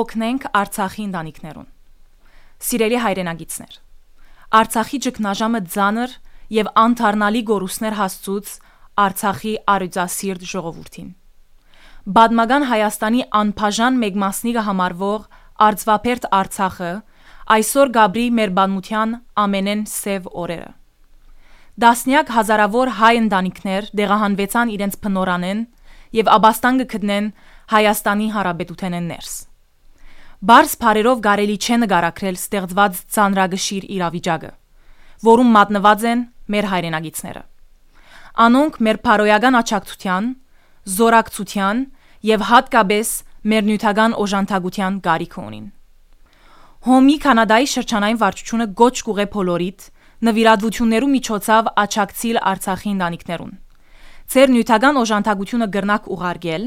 օգնենք Արցախի ընտանիքներուն։ Սիրելի հայրենագիտներ, Արցախի ճգնաժամը ծանր եւ անթարնալի գորուսներ հասցուց Արցախի արյուծասիրտ ժողովրդին։ Բադմական Հայաստանի անբաժան մեկ մասնիկը համարվող Արծվապերտ Արցախը այսօր Գաբրի մեր բանության ամենեն սև օրերը։ Դասնյակ հազարավոր հայ ընտանիքներ դեղահանվեցան իրենց փնորանեն եւ աբաստան գտնեն Հայաստանի Հարաբերութենեն ներս։ Բարս բարերով կարելի չէ նկարագրել ստեղծված ցանրագշիր իրավիճակը, որում մատնված են մեր հայրենագիտները։ Անոնք մեր փարոյական աճակցության, զորակցության եւ հատկապես մեր նյութական օժանդակության գարիք ունին։ Հոմի կանադայի շրջանային վարչությունը գոչ կուղե փոլորիտ նվիրատվություններու միջոցով աճակցիլ Արցախի ընտանիքներուն։ Ձեր նյութական օժանդակությունը գրնակ ուղարկել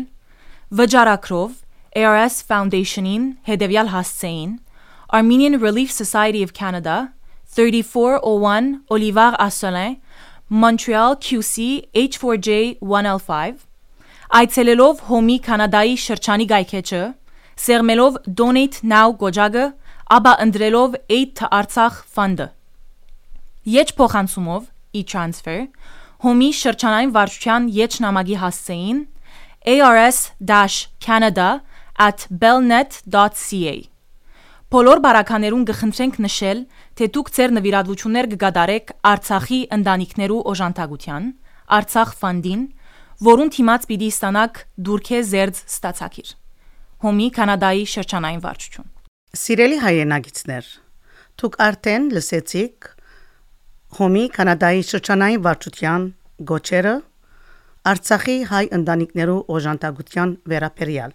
վճարակրով ARS Foundation-ին հետևյալ հասցեին Armenian Relief Society of Canada 3401 Olivar Asselin Montreal QC H4J 1L5 Այցելելով Հոմի Կանադայի շրջանի գայքեչը սերմելով Donate Now գոճակը ապա ընդրելով 8 Artsakh Fund-ը Եջ փոխանցումով e-transfer Հոմի շրջանային վարչության եջնամագի հասցեին ars-canada@belnet.ca Բոլոր բարականերուն գխնդրենք նշել, թե դուք ձեր նվիրատվություններ կգադարեք Արցախի ընտանիքներու օժանդակության, Արցախ ֆանդին, որուն թիմած պիտի ստանաք դուրքե զերծ ստացակիր։ Հոմի կանադայի շրջանային վարչություն։ Սիրելի հայրենագիտներ, դուք արդեն լսեցիք Հոմի կանադայի շրջանային վարչության գոչերը Արցախի հայ ընտանիքներու օժանդակության վերապերյալ։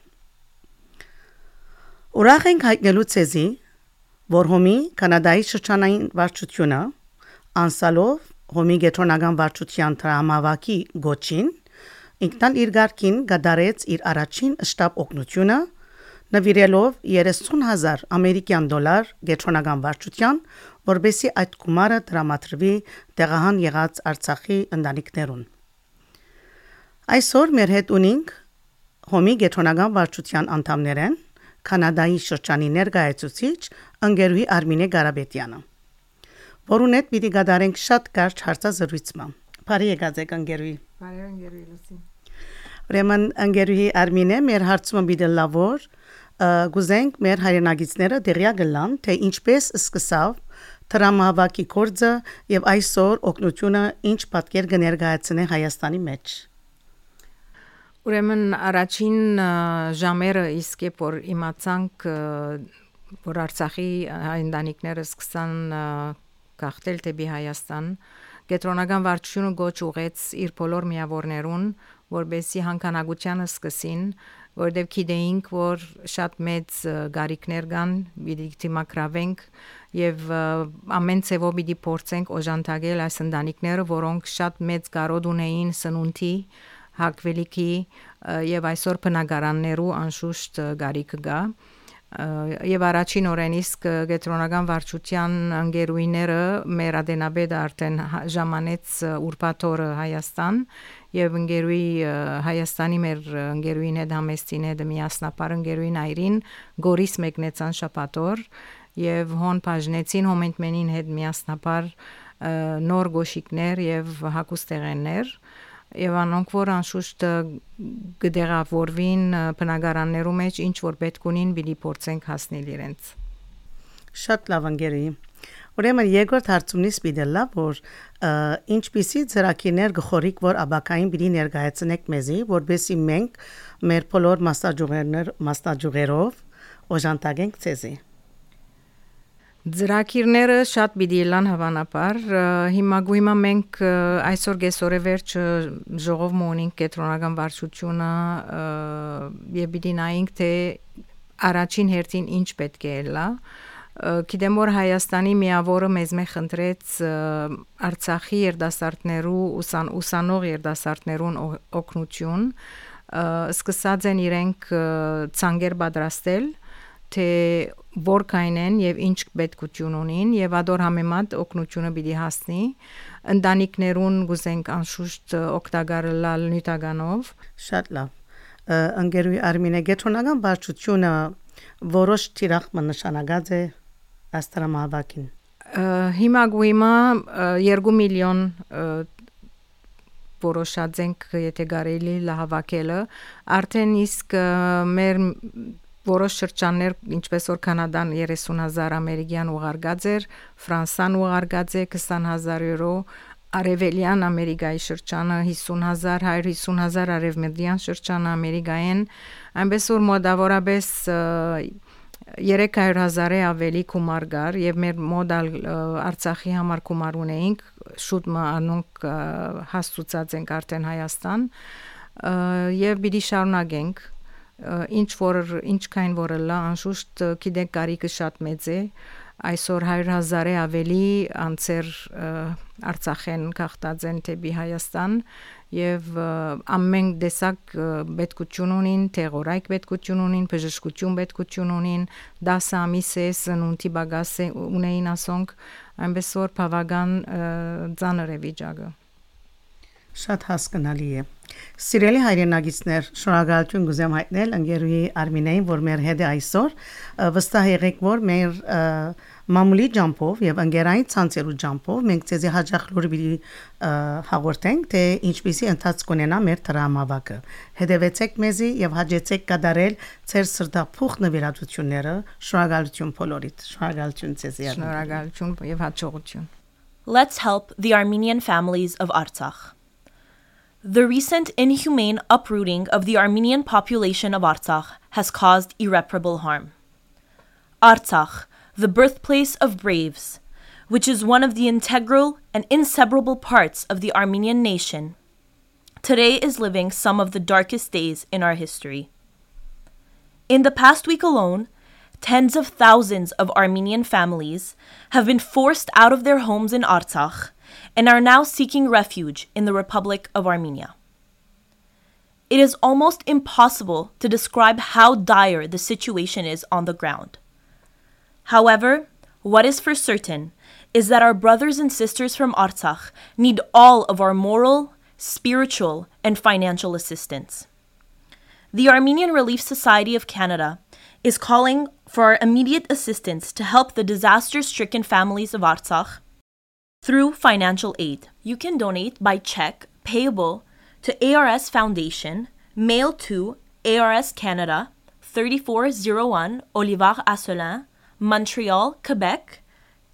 Ուրախ ենք հայտնելու ցեզի, որ Հոմի կանադայի շրջանային վարչությունը անսալով Հոմի գետրոնական վարչության տրամավակի գոչին ինքնալ իր ղարքին գդարեց իր առաջին շտաբ օգնությունը նվիրելով 30000 ամերիկյան դոլար գետրոնական վարչության, որբեսի այդ գումարը դրամատրվի տեղահան եղած Արցախի ընտանիքներուն։ Այսօր մեր հետ ունենք Հոմի գետրոնական վարչության անդամներեն Կանադայի շրջանի ներկայացուցիչ ընկերուհի Արմինե Գարաբետյանը։ Որուն հետ պիտի գդարենք շատ կարճ հարցազրույցը։ Բարի եկած եք ընկերուհի։ Բարի ընկերուհի լուսին։ Ուրեմն ընկերուհի Արմինե մեր հարցումը պիտի լավոր գուզենք մեր հայրենագիցները դերյա գլան, թե ինչպես սկսավ տրամահավաքի կորձը եւ այսօր օգնությունը ինչ պատկեր կներկայացնի Հայաստանի մեջ։ Ուրեմն առաջին ժամերը իսկ է որ իմացանք որ Արցախի հայնդանիկները սկսան գաղթել դեպի Հայաստան Գետրոնական վարչությունը գոչ ուղեց իր բոլոր միավորներուն, որբեսի հանքանագությանը սկսին որովհետև գիտեինք, որ շատ մեծ գարիկներ կան, պիտի դիմակրավենք եւ ամեն ցևով պիտի փորձենք օժանդակել այս ընտանիքները, որոնք շատ մեծ կարոտ ունեին սնունդի հակվելիքի եւ այսօր բնակարաններու անշուշտ գարիկը գա եւ առաջին օրեն իսկ գետրոնական վարչության ընկերուիները մեր ադենաբեդը արդեն ժամանեց ուրբաթորը Հայաստան եւ ընկերուի Հայաստանի մեր ընկերուին հետ համեստին հետ միասնապար ընկերուին այրին գորիս մեկնեցան շապատոր եւ հոն բաժնեցին հոմենտմենին հետ միասնապար նոր գոշիկներ եւ հակուստեղեններ եւ անոնք որ անշուշտ գդերավորվին բնակարաններու մեջ ինչ որ պետք ունին բիլի փորձենք հասնել իրենց շատ լավ ընկերի Ուրեմն երկրորդ հարցումից պիտելա որ ինչպիսի ծրագիրներ գխորիկ որ աբակային բիլի ներկայացնեք մեզի որբեսի մենք մեր բոլոր մասնաճյուղերներ մասնաճյուղերով օժանդակենք ցեզի Ձրակիրները շատ պիտի լան հավանաբար հիմա գույմա մենք այսօր գեսորե վերջ ժողով մոնինք կենտրոնական վարչությունը եւ պիտի նայենք թե առաջին հերթին ինչ պետք է լա Գիտեմ որ Հայաստանի միավորը մեզ մե խնդրեց Արցախի երդասարտներու ուսան ուսանող երդասարտներուն օգնություն սկսած են իրենք ցանգեր պատրաստել թե որքան են եւ ինչ պետքություն ունին եւ ադոր համեմատ օգնությունը պիտի հասնի ընտանիքներուն գուզենք անշուշտ օկտագարլալ նյութականով շատ լավ ընկերուի Արմինե գետրոնական վարչությունը Որոշ թիրախ նշանակած է աստրամավակին։ Հիմա գույմա 2 միլիոն որոշած ենք եթե կարելի լահավաքելը արդեն իսկ մեր որոշ շրջաններ ինչպես որ կանադան 30000 ամերիկյան ուղարկած էր ֆրանսան ուղարկած է 20000 եվրո Արևելյան Ամերիկայի շրջանը 50000 150000 արևմտյան շրջանը Ամերիկայեն այնպես որ մոտավորապես 300.000-ը ավելի գումար գար եւ մեր մոդալ Արցախի համար գումար ունեինք շուտ մանոնք հաստուցած ենք արդեն Հայաստան եւ պիտի շարունակենք ինչ որ ինչքան որ լա անշուշտ գիտեք կարիքը շատ մեծ է այսօր 100.000-ը ավելի անցեր Արցախեն կախտած են դեպի Հայաստան եւ ամեն տեսակ պետքություն ունին, թեղորայք պետքություն ունին, բժշկություն պետքություն ունին, 10 ամիս է սնունդի բագաս ունեին ասոնք, այնպես որ բավական ծանր է վիճակը։ Շատ հասկանալի է։ Սիրելի հայրենագիտներ, շնորհակալություն գուզեմ հայտնել ընկերուհի Արմինեին, որ մեր հետ է այսօր։ Վստահ եղեք, որ մեր մամուլի ջամփով եւ ընկերային ցանցերու ջամփով մենք ցեզի հաջող լուրի հաղորդենք թե ինչպիսի ընթացք ունենա մեր դրամավակը հետևեցեք մեզի եւ հաջեցեք կդարել ծեր սրտափուխ նվիրատությունները շնորհակալություն բոլորիդ շնորհակալություն ցեզի շնորհակալություն եւ հաջողություն Let's help the Armenian families of Artsakh The recent inhumane uprooting of the Armenian population of Artsakh has caused irreparable harm. Artsakh the birthplace of braves, which is one of the integral and inseparable parts of the Armenian nation, today is living some of the darkest days in our history. In the past week alone, tens of thousands of Armenian families have been forced out of their homes in Artsakh and are now seeking refuge in the Republic of Armenia. It is almost impossible to describe how dire the situation is on the ground. However, what is for certain is that our brothers and sisters from Artsakh need all of our moral, spiritual, and financial assistance. The Armenian Relief Society of Canada is calling for our immediate assistance to help the disaster stricken families of Artsakh through financial aid. You can donate by check payable to ARS Foundation, mail to ARS Canada, 3401 Olivar Asselin, Montreal, Quebec,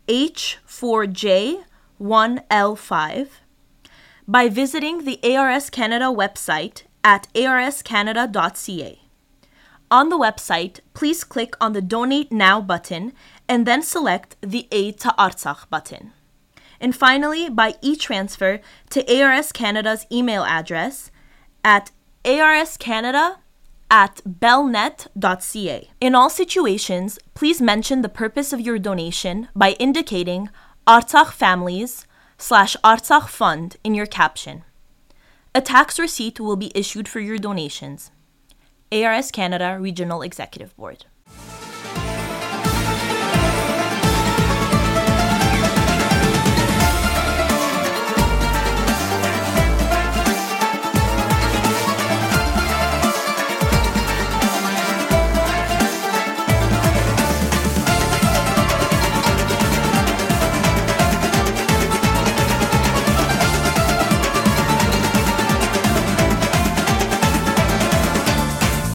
H4J1L5 by visiting the ARS Canada website at arscanada.ca. On the website, please click on the Donate Now button and then select the Aid to Artsakh button. And finally, by e transfer to ARS Canada's email address at arscanada at bellnet.ca. In all situations, please mention the purpose of your donation by indicating Artsakh Families slash Artsakh Fund in your caption. A tax receipt will be issued for your donations. ARS Canada Regional Executive Board.